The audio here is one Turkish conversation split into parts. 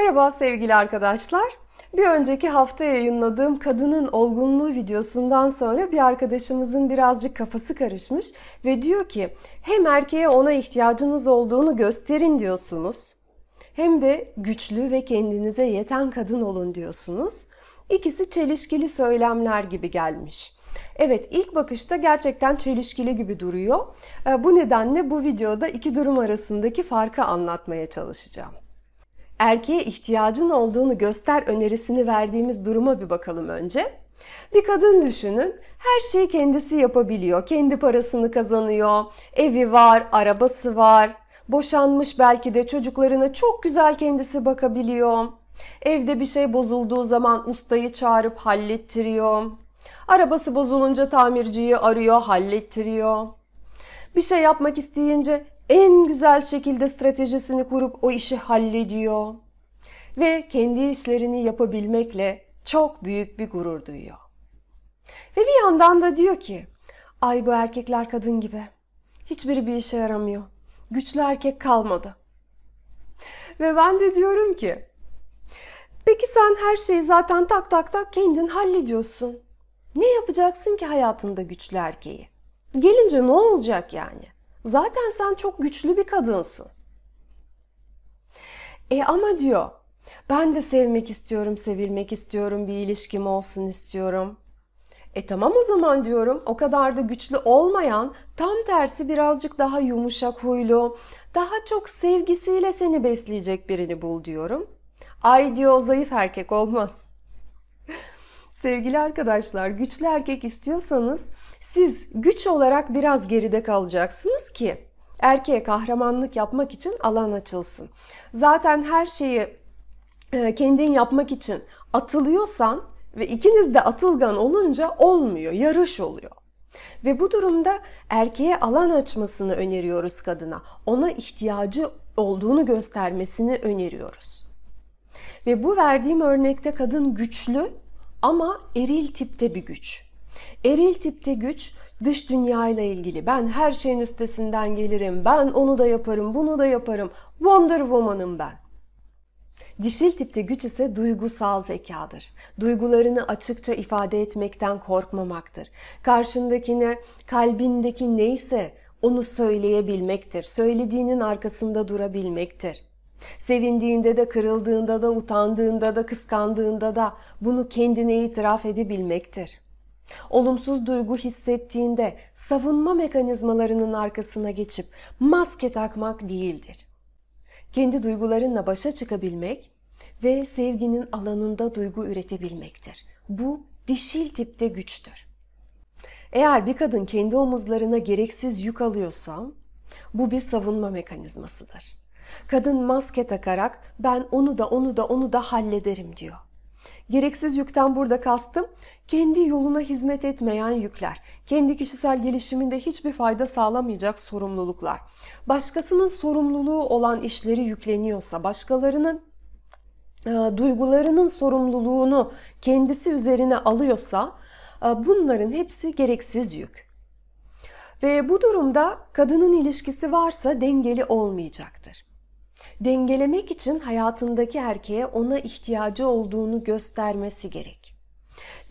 Merhaba sevgili arkadaşlar. Bir önceki hafta yayınladığım kadının olgunluğu videosundan sonra bir arkadaşımızın birazcık kafası karışmış ve diyor ki hem erkeğe ona ihtiyacınız olduğunu gösterin diyorsunuz hem de güçlü ve kendinize yeten kadın olun diyorsunuz. İkisi çelişkili söylemler gibi gelmiş. Evet ilk bakışta gerçekten çelişkili gibi duruyor. Ee, bu nedenle bu videoda iki durum arasındaki farkı anlatmaya çalışacağım. Erkeğe ihtiyacın olduğunu göster önerisini verdiğimiz duruma bir bakalım önce. Bir kadın düşünün. Her şeyi kendisi yapabiliyor. Kendi parasını kazanıyor. Evi var, arabası var. Boşanmış belki de çocuklarına çok güzel kendisi bakabiliyor. Evde bir şey bozulduğu zaman ustayı çağırıp hallettiriyor. Arabası bozulunca tamirciyi arıyor, hallettiriyor. Bir şey yapmak isteyince en güzel şekilde stratejisini kurup o işi hallediyor. Ve kendi işlerini yapabilmekle çok büyük bir gurur duyuyor. Ve bir yandan da diyor ki, ay bu erkekler kadın gibi. Hiçbiri bir işe yaramıyor. Güçlü erkek kalmadı. Ve ben de diyorum ki, peki sen her şeyi zaten tak tak tak kendin hallediyorsun. Ne yapacaksın ki hayatında güçlü erkeği? Gelince ne olacak yani? Zaten sen çok güçlü bir kadınsın. E ama diyor, ben de sevmek istiyorum, sevilmek istiyorum, bir ilişkim olsun istiyorum. E tamam o zaman diyorum, o kadar da güçlü olmayan, tam tersi birazcık daha yumuşak huylu, daha çok sevgisiyle seni besleyecek birini bul diyorum. Ay diyor zayıf erkek olmaz. Sevgili arkadaşlar, güçlü erkek istiyorsanız siz güç olarak biraz geride kalacaksınız ki erkeğe kahramanlık yapmak için alan açılsın. Zaten her şeyi e, kendin yapmak için atılıyorsan ve ikiniz de atılgan olunca olmuyor, yarış oluyor. Ve bu durumda erkeğe alan açmasını öneriyoruz kadına. Ona ihtiyacı olduğunu göstermesini öneriyoruz. Ve bu verdiğim örnekte kadın güçlü ama eril tipte bir güç. Eril tipte güç dış dünya ile ilgili. Ben her şeyin üstesinden gelirim. Ben onu da yaparım, bunu da yaparım. Wonder Woman'ım ben. Dişil tipte güç ise duygusal zekadır. Duygularını açıkça ifade etmekten korkmamaktır. Karşındakine kalbindeki neyse onu söyleyebilmektir. Söylediğinin arkasında durabilmektir. Sevindiğinde de, kırıldığında da, utandığında da, kıskandığında da bunu kendine itiraf edebilmektir. Olumsuz duygu hissettiğinde savunma mekanizmalarının arkasına geçip maske takmak değildir. Kendi duygularınla başa çıkabilmek ve sevginin alanında duygu üretebilmektir. Bu dişil tipte güçtür. Eğer bir kadın kendi omuzlarına gereksiz yük alıyorsa bu bir savunma mekanizmasıdır. Kadın maske takarak ben onu da onu da onu da hallederim diyor. Gereksiz yükten burada kastım kendi yoluna hizmet etmeyen yükler, kendi kişisel gelişiminde hiçbir fayda sağlamayacak sorumluluklar. Başkasının sorumluluğu olan işleri yükleniyorsa, başkalarının e, duygularının sorumluluğunu kendisi üzerine alıyorsa e, bunların hepsi gereksiz yük. Ve bu durumda kadının ilişkisi varsa dengeli olmayacaktır. Dengelemek için hayatındaki erkeğe ona ihtiyacı olduğunu göstermesi gerek.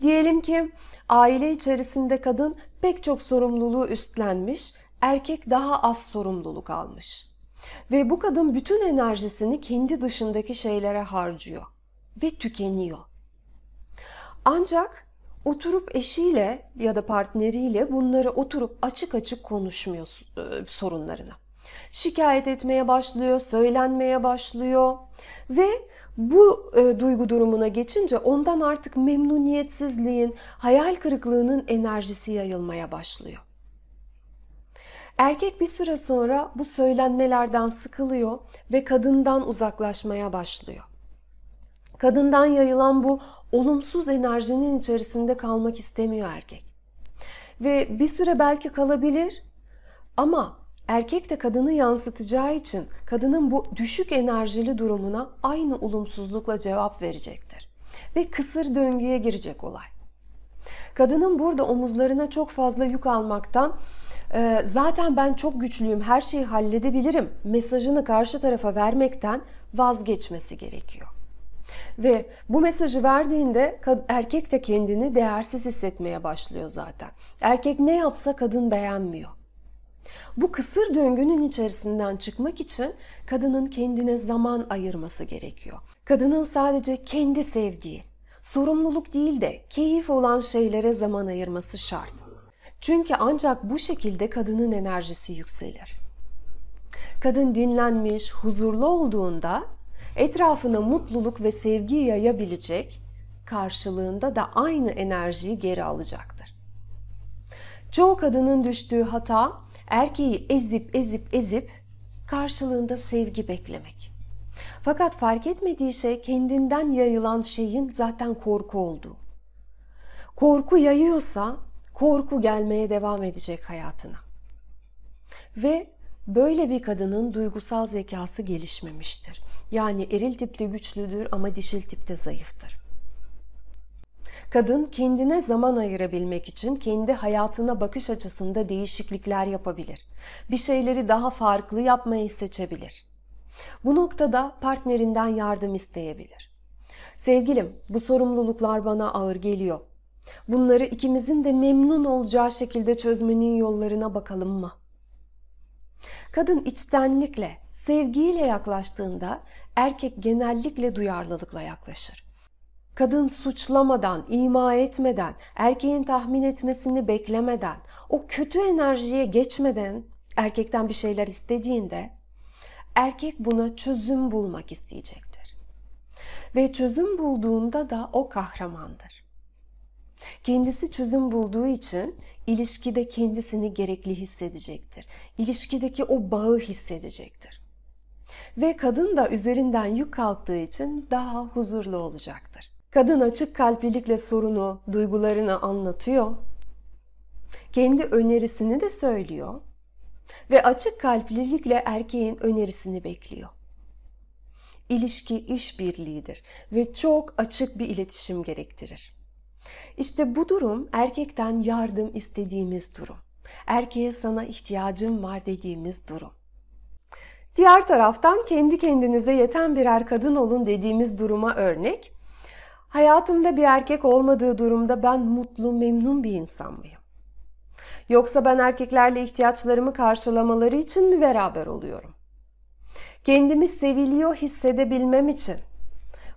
Diyelim ki aile içerisinde kadın pek çok sorumluluğu üstlenmiş, erkek daha az sorumluluk almış. Ve bu kadın bütün enerjisini kendi dışındaki şeylere harcıyor ve tükeniyor. Ancak oturup eşiyle ya da partneriyle bunları oturup açık açık konuşmuyor e, sorunlarını. Şikayet etmeye başlıyor, söylenmeye başlıyor ve bu e, duygu durumuna geçince ondan artık memnuniyetsizliğin, hayal kırıklığının enerjisi yayılmaya başlıyor. Erkek bir süre sonra bu söylenmelerden sıkılıyor ve kadından uzaklaşmaya başlıyor. Kadından yayılan bu olumsuz enerjinin içerisinde kalmak istemiyor erkek. Ve bir süre belki kalabilir ama erkek de kadını yansıtacağı için kadının bu düşük enerjili durumuna aynı olumsuzlukla cevap verecektir. Ve kısır döngüye girecek olay. Kadının burada omuzlarına çok fazla yük almaktan e, zaten ben çok güçlüyüm, her şeyi halledebilirim mesajını karşı tarafa vermekten vazgeçmesi gerekiyor. Ve bu mesajı verdiğinde erkek de kendini değersiz hissetmeye başlıyor zaten. Erkek ne yapsa kadın beğenmiyor. Bu kısır döngünün içerisinden çıkmak için kadının kendine zaman ayırması gerekiyor. Kadının sadece kendi sevdiği, sorumluluk değil de keyif olan şeylere zaman ayırması şart. Çünkü ancak bu şekilde kadının enerjisi yükselir. Kadın dinlenmiş, huzurlu olduğunda etrafına mutluluk ve sevgi yayabilecek, karşılığında da aynı enerjiyi geri alacaktır. Çoğu kadının düştüğü hata erkeği ezip ezip ezip karşılığında sevgi beklemek. Fakat fark etmediği şey kendinden yayılan şeyin zaten korku olduğu. Korku yayıyorsa korku gelmeye devam edecek hayatına. Ve böyle bir kadının duygusal zekası gelişmemiştir. Yani eril tipli güçlüdür ama dişil tipte zayıftır. Kadın kendine zaman ayırabilmek için kendi hayatına bakış açısında değişiklikler yapabilir. Bir şeyleri daha farklı yapmayı seçebilir. Bu noktada partnerinden yardım isteyebilir. Sevgilim, bu sorumluluklar bana ağır geliyor. Bunları ikimizin de memnun olacağı şekilde çözmenin yollarına bakalım mı? Kadın içtenlikle, sevgiyle yaklaştığında erkek genellikle duyarlılıkla yaklaşır. Kadın suçlamadan, ima etmeden, erkeğin tahmin etmesini beklemeden, o kötü enerjiye geçmeden erkekten bir şeyler istediğinde erkek buna çözüm bulmak isteyecektir. Ve çözüm bulduğunda da o kahramandır. Kendisi çözüm bulduğu için ilişkide kendisini gerekli hissedecektir. İlişkideki o bağı hissedecektir. Ve kadın da üzerinden yük kalktığı için daha huzurlu olacaktır. Kadın açık kalplilikle sorunu, duygularını anlatıyor. Kendi önerisini de söylüyor. Ve açık kalplilikle erkeğin önerisini bekliyor. İlişki işbirliğidir ve çok açık bir iletişim gerektirir. İşte bu durum erkekten yardım istediğimiz durum. Erkeğe sana ihtiyacım var dediğimiz durum. Diğer taraftan kendi kendinize yeten birer kadın olun dediğimiz duruma örnek Hayatımda bir erkek olmadığı durumda ben mutlu, memnun bir insan mıyım? Yoksa ben erkeklerle ihtiyaçlarımı karşılamaları için mi beraber oluyorum? Kendimi seviliyor hissedebilmem için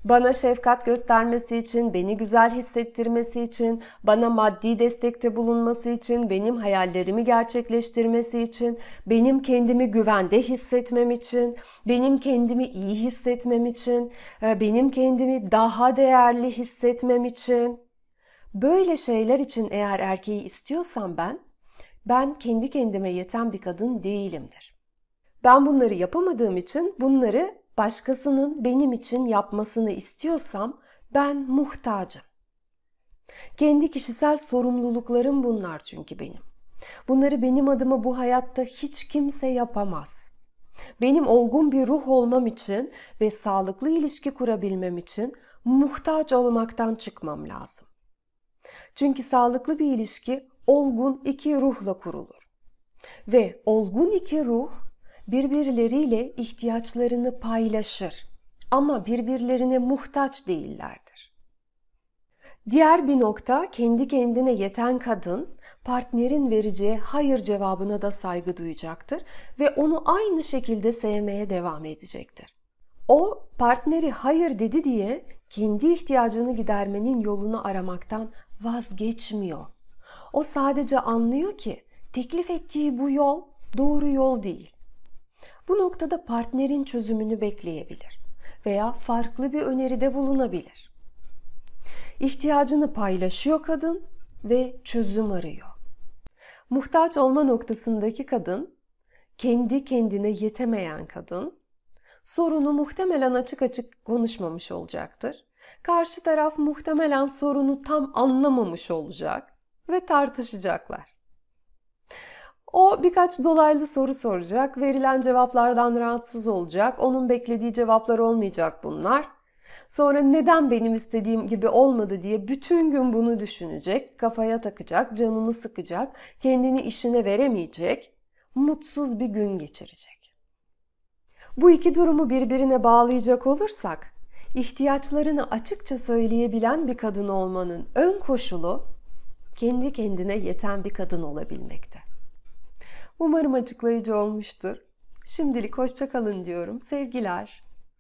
bana şefkat göstermesi için, beni güzel hissettirmesi için, bana maddi destekte bulunması için, benim hayallerimi gerçekleştirmesi için, benim kendimi güvende hissetmem için, benim kendimi iyi hissetmem için, e, benim kendimi daha değerli hissetmem için. Böyle şeyler için eğer erkeği istiyorsam ben, ben kendi kendime yeten bir kadın değilimdir. Ben bunları yapamadığım için bunları başkasının benim için yapmasını istiyorsam ben muhtacım. Kendi kişisel sorumluluklarım bunlar çünkü benim. Bunları benim adıma bu hayatta hiç kimse yapamaz. Benim olgun bir ruh olmam için ve sağlıklı ilişki kurabilmem için muhtaç olmaktan çıkmam lazım. Çünkü sağlıklı bir ilişki olgun iki ruhla kurulur. Ve olgun iki ruh birbirleriyle ihtiyaçlarını paylaşır ama birbirlerine muhtaç değillerdir. Diğer bir nokta kendi kendine yeten kadın partnerin vereceği hayır cevabına da saygı duyacaktır ve onu aynı şekilde sevmeye devam edecektir. O partneri hayır dedi diye kendi ihtiyacını gidermenin yolunu aramaktan vazgeçmiyor. O sadece anlıyor ki teklif ettiği bu yol doğru yol değil. Bu noktada partnerin çözümünü bekleyebilir veya farklı bir öneride bulunabilir. İhtiyacını paylaşıyor kadın ve çözüm arıyor. Muhtaç olma noktasındaki kadın, kendi kendine yetemeyen kadın, sorunu muhtemelen açık açık konuşmamış olacaktır. Karşı taraf muhtemelen sorunu tam anlamamış olacak ve tartışacaklar. O birkaç dolaylı soru soracak, verilen cevaplardan rahatsız olacak, onun beklediği cevaplar olmayacak bunlar. Sonra neden benim istediğim gibi olmadı diye bütün gün bunu düşünecek, kafaya takacak, canını sıkacak, kendini işine veremeyecek, mutsuz bir gün geçirecek. Bu iki durumu birbirine bağlayacak olursak, ihtiyaçlarını açıkça söyleyebilen bir kadın olmanın ön koşulu kendi kendine yeten bir kadın olabilmekte. Umarım açıklayıcı olmuştur. Şimdilik hoşça kalın diyorum. Sevgiler.